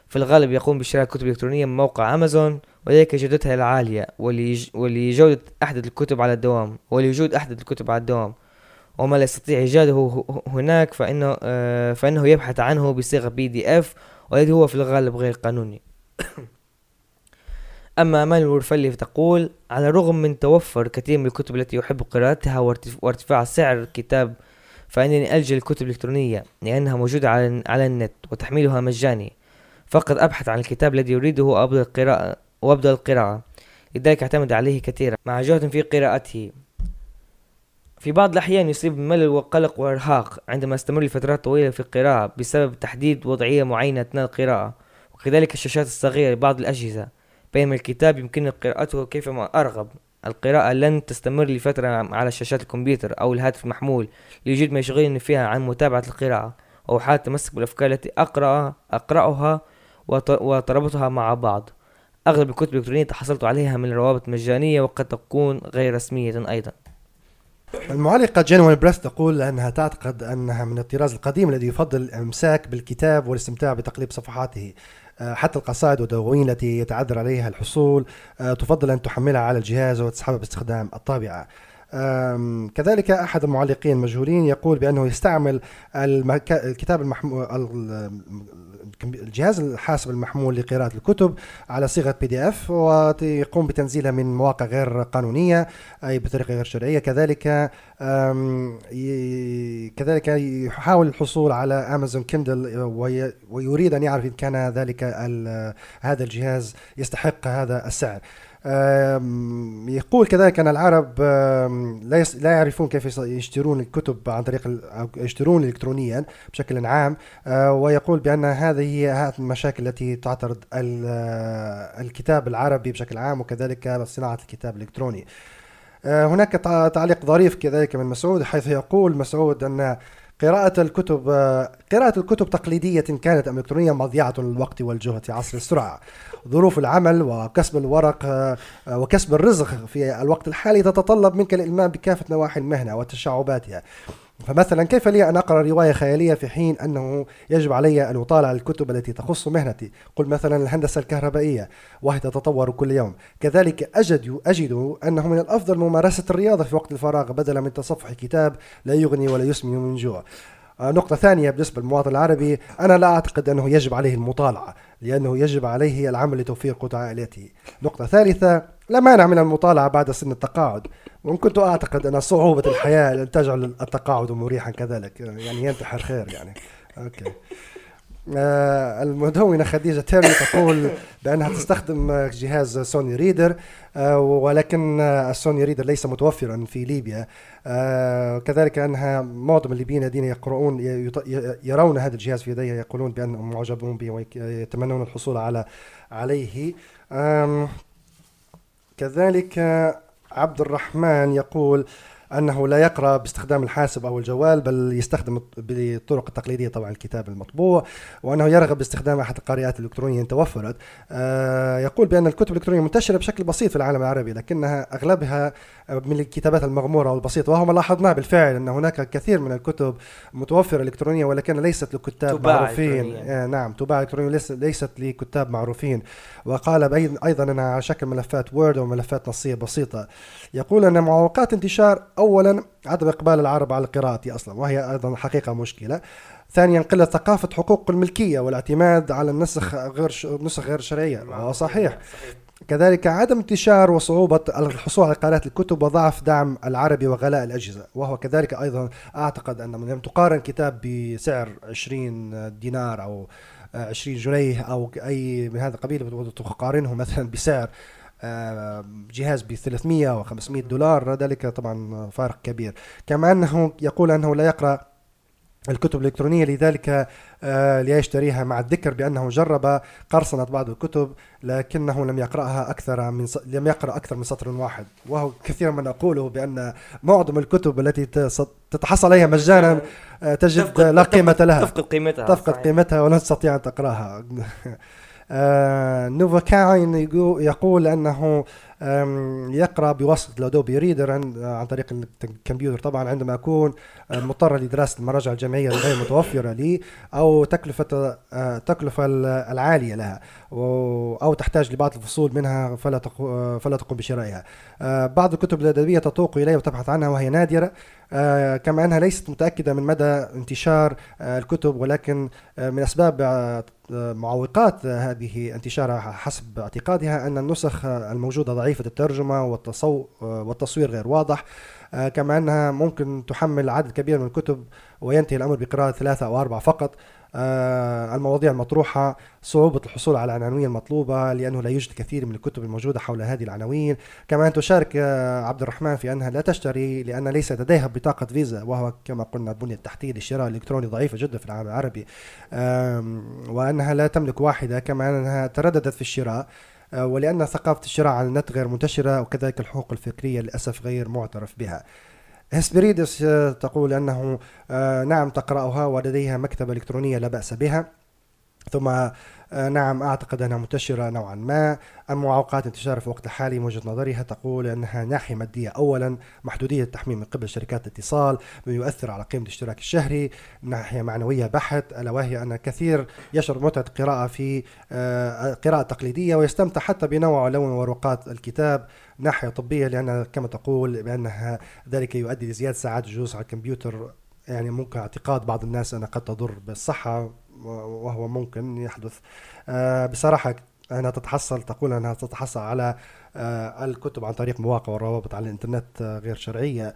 في الغالب يقوم بشراء الكتب الإلكترونية من موقع أمازون وذلك جودتها العالية ولجودة أحدث الكتب على الدوام ولوجود أحدث الكتب على الدوام. وما لا يستطيع إيجاده هناك فإنه, آه، فإنه يبحث عنه بصيغة بي دي إف والذي هو في الغالب غير قانوني. أما أمال الورفلي فتقول على الرغم من توفر كثير من الكتب التي يحب قراءتها وارتفاع سعر الكتاب فإنني ألجأ للكتب الإلكترونية لأنها موجودة على, على النت وتحميلها مجاني. فقط أبحث عن الكتاب الذي أريده وأبدأ القراءة وأبدأ القراءة. لذلك أعتمد عليه كثيرا. مع جهد في قراءته في بعض الأحيان يصيب بملل وقلق وإرهاق عندما أستمر لفترات طويلة في القراءة بسبب تحديد وضعية معينة أثناء القراءة وكذلك الشاشات الصغيرة لبعض الأجهزة. بينما الكتاب يمكن قراءته كيفما أرغب. القراءة لن تستمر لفترة على شاشات الكمبيوتر أو الهاتف المحمول ليوجد ما يشغلني فيها عن متابعة القراءة. أو حالة تمسك بالأفكار التي أقرأ أقرأها وتربطها مع بعض. أغلب الكتب الإلكترونية تحصلت عليها من روابط مجانية وقد تكون غير رسمية أيضا. المعلقة جينوين بريث تقول أنها تعتقد أنها من الطراز القديم الذي يفضل الإمساك بالكتاب والاستمتاع بتقليب صفحاته. حتى القصائد والدواوين التي يتعذر عليها الحصول آه، تفضل أن تحملها على الجهاز وتسحبها باستخدام الطابعة. كذلك أحد المعلقين المجهولين يقول بأنه يستعمل الكتاب المحمول الجهاز الحاسب المحمول لقراءة الكتب على صيغة PDF ويقوم بتنزيلها من مواقع غير قانونية أي بطريقة غير شرعية. كذلك كذلك يحاول الحصول على Amazon Kindle ويريد أن يعرف إن كان ذلك هذا الجهاز يستحق هذا السعر. يقول كذلك أن العرب لا لا يعرفون كيف يشترون الكتب عن طريق يشترون الكترونيا بشكل عام أه، ويقول بأن هذه هي المشاكل التي تعترض الكتاب العربي بشكل عام وكذلك صناعة الكتاب الإلكتروني. أه، هناك تعليق ظريف كذلك من مسعود حيث يقول مسعود أن قراءة الكتب قراءة الكتب تقليدية كانت أم إلكترونية مضيعة للوقت والجهد في عصر السرعة. ظروف العمل وكسب الورق وكسب الرزق في الوقت الحالي تتطلب منك الإلمام بكافة نواحي المهنة وتشعباتها. فمثلا كيف لي أن أقرأ رواية خيالية في حين أنه يجب علي أن أطالع الكتب التي تخص مهنتي؟ قل مثلا الهندسة الكهربائية وهي تتطور كل يوم. كذلك أجد أجد أنه من الأفضل ممارسة الرياضة في وقت الفراغ بدلا من تصفح كتاب لا يغني ولا يسمن من جوع. نقطة ثانية بالنسبة للمواطن العربي أنا لا أعتقد أنه يجب عليه المطالعة لأنه يجب عليه العمل لتوفير قوت عائلته نقطة ثالثة لا مانع من المطالعة بعد سن التقاعد. وإن كنت أعتقد أن صعوبة الحياة لن تجعل التقاعد مريحا كذلك. يعني ينتحر خير يعني. أوكي. آه المدونة خديجة تيري تقول بأنها تستخدم جهاز Sony Reader آه ولكن ال Sony Reader ليس متوفرا في ليبيا. آه كذلك أنها معظم الليبيين الذين يقرؤون يرون هذا الجهاز في يديها يقولون بأنهم معجبون به ويتمنون الحصول على عليه. كذلك عبد الرحمن يقول أنه لا يقرأ باستخدام الحاسب أو الجوال بل يستخدم بالطرق التقليدية طبعا الكتاب المطبوع وأنه يرغب باستخدام أحد القارئات الإلكترونية إن توفرت. آه، يقول بأن الكتب الإلكترونية منتشرة بشكل بسيط في العالم العربي لكنها أغلبها من الكتابات المغمورة والبسيطة وهو ما لاحظناه بالفعل أن هناك كثير من الكتب متوفرة إلكترونية ولكن ليست لكتاب معروفين. آه نعم تباع إلكترونية ليست لكتاب معروفين. وقال أيضا أنها على شكل ملفات وورد وملفات نصية بسيطة. يقول أن معوقات انتشار أولا عدم إقبال العرب على القراءة أصلا وهي أيضا حقيقة مشكلة. ثانيا قلة ثقافة حقوق الملكية والاعتماد على النسخ غير ش... نسخ غير شرعية صحيح. صحيح. كذلك عدم انتشار وصعوبة الحصول على قراءة الكتب وضعف دعم العربي وغلاء الأجهزة وهو كذلك أيضا أعتقد أن من تقارن كتاب بسعر 20 دينار أو 20 جنيه أو أي من هذا القبيل وتقارنه مثلا بسعر جهاز ب 300 و 500 دولار ذلك طبعا فارق كبير. كما أنه يقول أنه لا يقرأ الكتب الإلكترونية لذلك آه ليشتريها مع الذكر بأنه جرب قرصنة بعض الكتب لكنه لم يقرأها أكثر من س... لم يقرأ أكثر من سطر واحد. وهو كثيرا ما نقوله بأن معظم الكتب التي تتحصل عليها مجانا آه تجد لا قيمة لها. تفقد قيمتها تفقد قيمتها ولا تستطيع أن تقرأها. آه نوفا يقول أنه يقرأ بواسطة الادوبي ريدر عن طريق الكمبيوتر طبعا عندما اكون مضطر لدراسة المراجع الجامعية الغير متوفرة لي أو تكلفة التكلفه العالية لها أو تحتاج لبعض الفصول منها فلا فلا تقوم بشرائها. بعض الكتب الأدبية تتوق إلي وتبحث عنها وهي نادرة كما أنها ليست متأكدة من مدى انتشار الكتب ولكن من أسباب معوقات هذه انتشارها حسب اعتقادها أن النسخ الموجودة ضعيفه ضعيفة الترجمة والتصو والتصوير غير واضح كما أنها ممكن تحمل عدد كبير من الكتب وينتهي الأمر بقراءة ثلاثة أو أربعة فقط. آه، المواضيع المطروحة صعوبة الحصول على العناوين المطلوبة لأنه لا يوجد كثير من الكتب الموجودة حول هذه العناوين. كما أن تشارك آه، عبد الرحمن في أنها لا تشتري لأن ليس لديها بطاقة فيزا وهو كما قلنا البنية التحتية للشراء الإلكتروني ضعيفة جدا في العالم العربي. وأنها لا تملك واحدة كما أنها ترددت في الشراء. آه، ولأن ثقافة الشراء على النت غير منتشرة وكذلك الحقوق الفكرية للأسف غير معترف بها. هسبريدس آه، تقول أنه آه، نعم تقرأها ولديها مكتبة إلكترونية لا بأس بها ثم آه، نعم أعتقد أنها منتشرة نوعا ما. المعوقات انتشار في الوقت الحالي من وجهة نظرها تقول أنها ناحية مادية أولا محدودية التحميل من قبل شركات الاتصال يؤثر على قيمة الاشتراك الشهري؟ ناحية معنوية بحت ألا وهي أن كثير يشعر بمتعة القراءة في آه، قراءة تقليدية ويستمتع حتى بنوع ولون ورقات الكتاب ناحية طبية لأن كما تقول بأنها ذلك يؤدي لزيادة ساعات الجلوس على الكمبيوتر. يعني ممكن اعتقاد بعض الناس أنها قد تضر بالصحة. وهو ممكن يحدث. آه، بصراحة أنها تتحصل تقول أنها تتحصل على آه، الكتب عن طريق مواقع والروابط على الإنترنت آه، غير شرعية.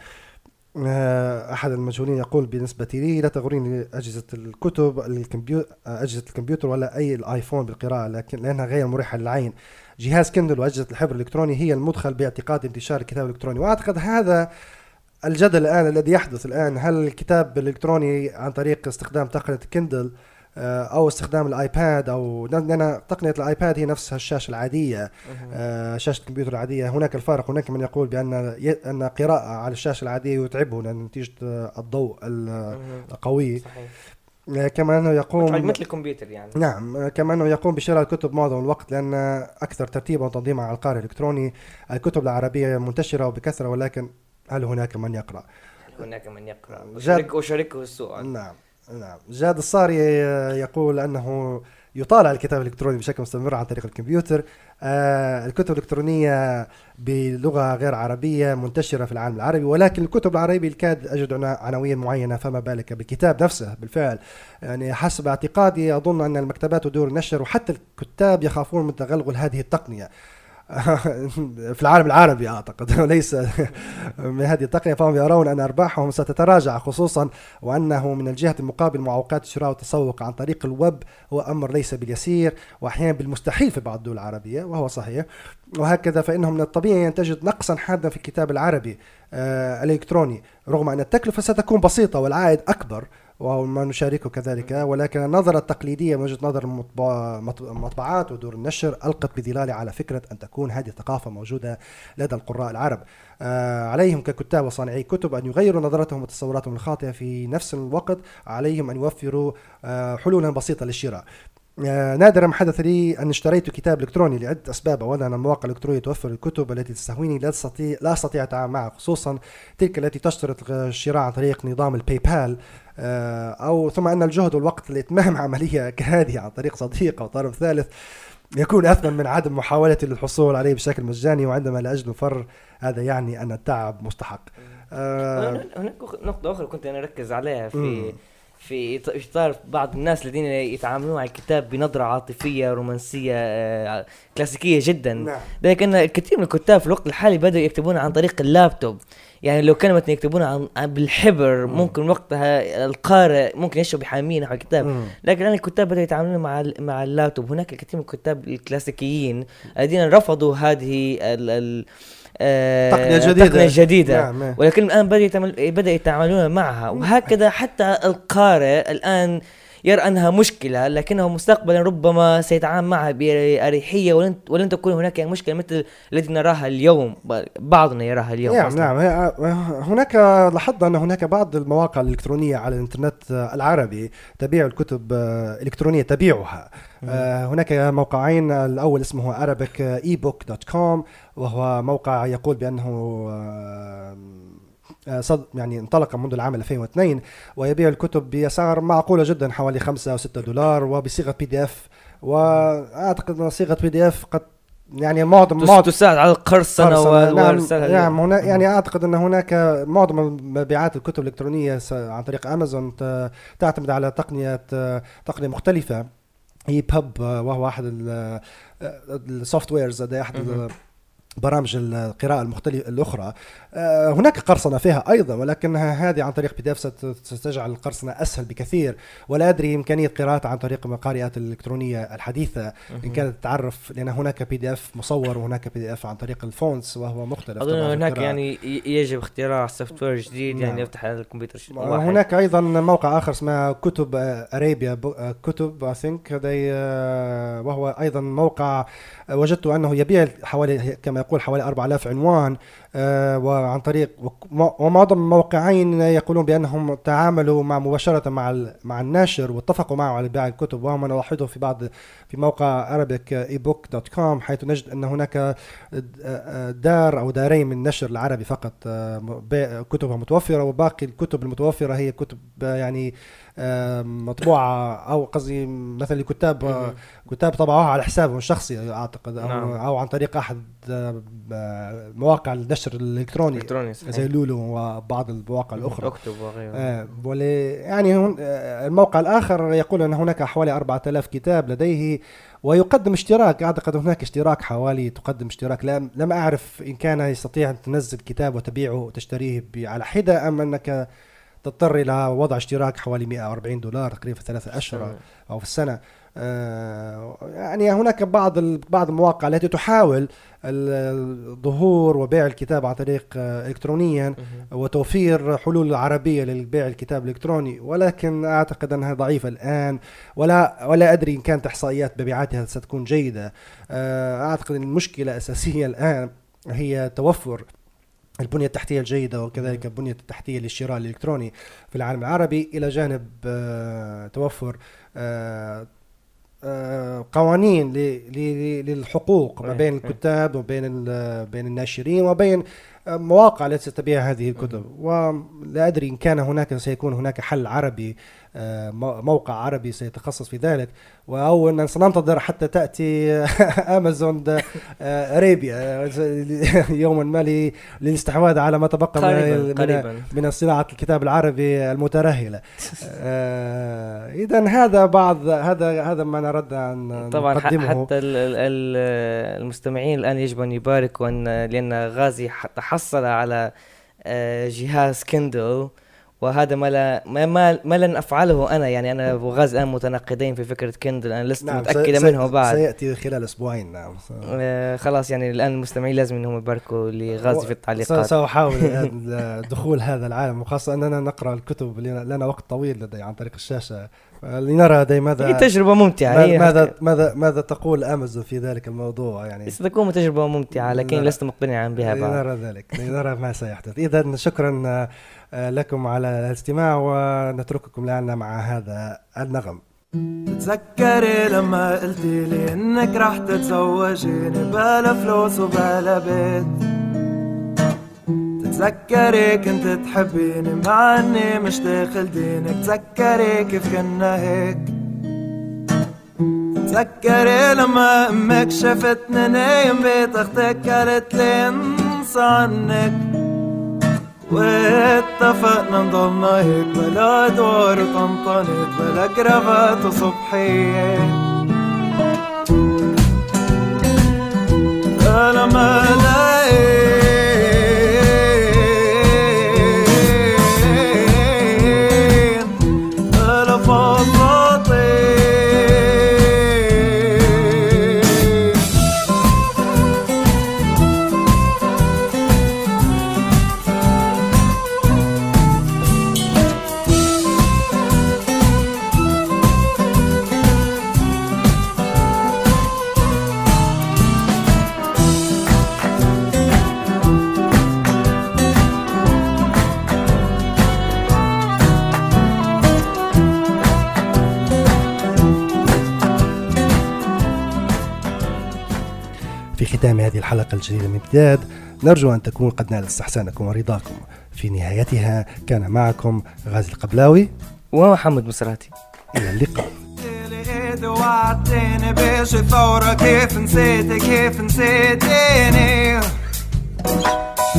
أحد المجهولين يقول بالنسبة لي لا تغريني أجهزة الكتب الكمبيوتر أجهزة الكمبيوتر ولا أي ال iPhone بالقراءة لكن لأنها غير مريحة للعين. جهاز Kindle وأجهزة الحبر الإلكتروني هي المدخل باعتقاد انتشار الكتاب الإلكتروني وأعتقد هذا الجدل الآن الذي يحدث الآن هل الكتاب الإلكتروني عن طريق استخدام تقنية Kindle أو استخدام الآيباد أو لأن تقنية الآيباد هي نفسها الشاشة العادية آه، شاشة الكمبيوتر العادية. هناك الفارق هناك من يقول بأن أن قراءة على الشاشة العادية يتعبه لأن نتيجة الضوء القوي. صحيح. آه، كما أنه يقوم مثل الكمبيوتر يعني. نعم كما أنه يقوم بشراء الكتب معظم الوقت لأن أكثر ترتيبا وتنظيما على القارئ الإلكتروني الكتب العربية منتشرة وبكثرة ولكن هل هناك من يقرأ؟ هل هناك من يقرأ؟ وشرك وشركه السؤال. نعم. نعم. جاد الصاري يقول أنه يطالع الكتاب الإلكتروني بشكل مستمر عن طريق الكمبيوتر. آه الكتب الإلكترونية بلغة غير عربية منتشرة في العالم العربي ولكن الكتب العربية الكاد أجد عناوين معينة فما بالك بالكتاب نفسه؟ بالفعل. يعني حسب اعتقادي أظن أن المكتبات ودور النشر وحتى الكتاب يخافون من تغلغل هذه التقنية. في العالم العربي أعتقد. وليس من هذه التقنية. فهم يرون أن أرباحهم ستتراجع خصوصا وأنه من الجهة المقابل معوقات الشراء والتسوق عن طريق الويب. هو أمر ليس باليسير واحيانا بالمستحيل في بعض الدول العربية وهو صحيح. وهكذا فإنه من الطبيعي أن تجد نقصا حادا في الكتاب العربي آه الإلكتروني. رغم أن التكلفة ستكون بسيطة والعائد أكبر وما نشاركه كذلك. ولكن النظرة التقليدية من وجهة نظر المطبعات ودور النشر ألقت بظلالها على فكرة أن تكون هذه الثقافة موجودة لدى القراء العرب. آه عليهم ككتاب وصانعي كتب أن يغيروا نظرتهم وتصوراتهم الخاطئة في نفس الوقت عليهم أن يوفروا آه حلولا بسيطة للشراء. نادرا ما حدث لي أن اشتريت كتاب إلكتروني لعدة أسباب. اولا المواقع الإلكترونية توفر الكتب التي تستهويني لا استطيع لا أستطيع التعامل معها خصوصا تلك التي تشترط الشراء عن طريق نظام الباي بال آه، أو ثم أن الجهد والوقت لإتمام عملية كهذه عن طريق صديق أو طرف ثالث يكون أثمن من عدم محاولتي للحصول عليه بشكل مجاني وعندما لا أجد مفر هذا يعني أن التعب مستحق. آه هناك نقطة أخرى كنت أنا أركز عليها في في إطار بعض الناس الذين يتعاملون مع الكتاب بنظرة عاطفية رومانسية آه، كلاسيكية جدا. نعم. لكن الكثير من الكتاب في الوقت الحالي بدأوا يكتبون عن طريق اللابتوب. يعني لو كانوا يكتبون عن بالحبر ممكن وقتها القارئ ممكن يشرب بحاميه نحو الكتاب. لكن الآن الكتاب بدأوا يتعاملون مع مع اللابتوب. هناك الكثير من الكتاب الكلاسيكيين الذين رفضوا هذه ال ال آه، تقنية جديدة. تقنية جديدة. نعم،, نعم. ولكن الآن بدأ بدأ يتعاملون معها. وهكذا حتى القارئ الآن يرى أنها مشكلة لكنه مستقبلا ربما سيتعامل معها بأريحية ولن ولن تكون هناك مشكلة مثل التي نراها اليوم بعضنا يراها اليوم نعم نعم. هناك لاحظنا أن هناك بعض المواقع الإلكترونية على الإنترنت العربي تبيع الكتب الالكترونيه تبيعها. آه، هناك موقعين الأول اسمه arabic ebook.com وهو موقع يقول بأنه آه، آه، صد يعني انطلق منذ العام 2002 ويبيع الكتب بأسعار معقولة جدا حوالي 5 أو 6 دولار وبصيغة PDF وأعتقد أن صيغة PDF قد يعني معظم معظم تساعد على القرصنة نعم, نعم هنا يعني أعتقد أن هناك معظم مبيعات الكتب الإلكترونية عن طريق أمازون تعتمد على تقنيه تقنية مختلفة هي EPUB وهو أحد ال softwares أحد برامج القراءة المختلفة الأخرى. آه، هناك قرصنة فيها أيضا ولكنها هذه عن طريق بي ستجعل القرصنة أسهل بكثير. ولا أدري إمكانية قراءتها عن طريق القارئات الإلكترونية الحديثة. إن كانت تعرف لأن هناك PDF مصور وهناك PDF عن طريق ال fonts وهو مختلف أظن هناك يعني يجب اختراع software جديد يعني نعم. يفتح على الكمبيوتر. واحد. هناك أيضا موقع آخر اسمه Kotobarabia كتب I think وهو أيضا موقع وجدت أنه يبيع حوالي كما يقول حوالي 4000 عنوان آه، وعن طريق ومعظم الموقعين يقولون بأنهم تعاملوا مع مباشرة مع مع الناشر واتفقوا معه على بيع الكتب. وهو ما نلاحظه في بعض في موقع arabic حيث نجد أن هناك دار أو دارين من النشر العربي فقط آه، كتبها متوفرة وباقي الكتب المتوفرة هي كتب يعني مطبوعة أو قصدي مثلا كتاب كتاب طبعوها على حسابهم الشخصي أعتقد أو, نعم. أو عن طريق أحد مواقع النشر الإلكتروني إلكتروني زي لولو وبعض المواقع الأخرى. أكتب وغيرها آه يعني آه، الموقع الآخر يقول أن هناك حوالي 4000 كتاب لديه ويقدم اشتراك. أعتقد هناك اشتراك حوالي تقدم اشتراك. لم, لم أعرف إن كان يستطيع أن تنزل كتاب وتبيعه وتشتريه على حدة أم أنك تضطر إلى وضع اشتراك حوالي 140 دولار تقريبا في ثلاثة أشهر أو في السنة. آه، يعني هناك بعض بعض المواقع التي تحاول الظهور وبيع الكتاب عن طريق آه، الكترونيا وتوفير حلول عربية للبيع الكتاب الإلكتروني. ولكن أعتقد أنها ضعيفة الآن. ولا ولا أدري إن كانت إحصائيات مبيعاتها ستكون جيدة. آه، أعتقد إن المشكلة الاساسيه الآن هي توفر البنية التحتية الجيدة وكذلك البنية التحتية للشراء الإلكتروني في العالم العربي إلى جانب توفر قوانين للحقوق ما بين الكتاب وبين بين الناشرين وبين مواقع التي تبيع هذه الكتب. ولا أدري إن كان هناك سيكون هناك حل عربي آه، موقع عربي سيتخصص في ذلك أو أن سننتظر حتى تأتي امازون اريبيا آه، يوما ما للاستحواذ على ما تبقى قريباً من, قريباً. من صناعة الكتاب العربي المترهلة آه، اذا هذا بعض هذا هذا ما نرد أن طبعا نقدمه. حتى المستمعين الآن يجب أن يباركوا ان لأن غازي حصل على جهاز Kindle وهذا ما لا ما, ما, ما لن أفعله أنا. يعني أنا وغاز الآن متناقضين في فكرة Kindle أنا لست نعم متأكدة منه بعد. سيأتي خلال أسبوعين نعم. آه خلاص يعني الآن المستمعين لازم إنهم يباركوا لغاز في التعليقات. سأحاول دخول هذا العالم وخاصة أننا نقرأ الكتب لنا وقت طويل لدي عن طريق الشاشة. لنرى ماذا هي تجربة ممتعة هي ماذا ماذا ماذا تقول امازون في ذلك الموضوع؟ يعني ستكون تجربة ممتعة لكن لست مقتنعا بها بعد لنرى ذلك لنرى ما سيحدث. اذا شكرا آه، لكم على الاستماع ونترككم الآن مع هذا النغم. تتذكري لما قلتي لي إنك راح تتزوجيني بلا فلوس وبلا بيت. تذكري كنت تحبيني مع اني مش داخل دينك. تذكري كيف كنا هيك. تذكري لما أمك شفتني نايم بيت أختك قالت لي انسى عنك. واتفقنا نضلنا هيك بلا دور وطنطنت بلا كرافات وصبحية. لما لقيت ختام هذه الحلقة الجديدة من امتداد نرجو أن تكون قد نالت استحسانكم ورضاكم. في نهايتها كان معكم غازي القبلاوي ومحمد مسراتي إلى اللقاء. وعدتني بيش الثورة كيف نسيتي كيف نسيتيني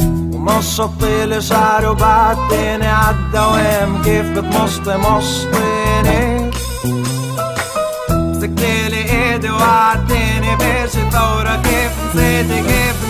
ومشطي لي شعري وبعدتني عالدوام كيف بتمشطي مشطيني. مسكتي لي ايدي وعدتني بيش الثورة كيف نسيتي كيف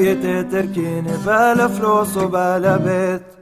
لما قلتي لي انك ناوية تتركيني بلا فلوس وبلا بيت.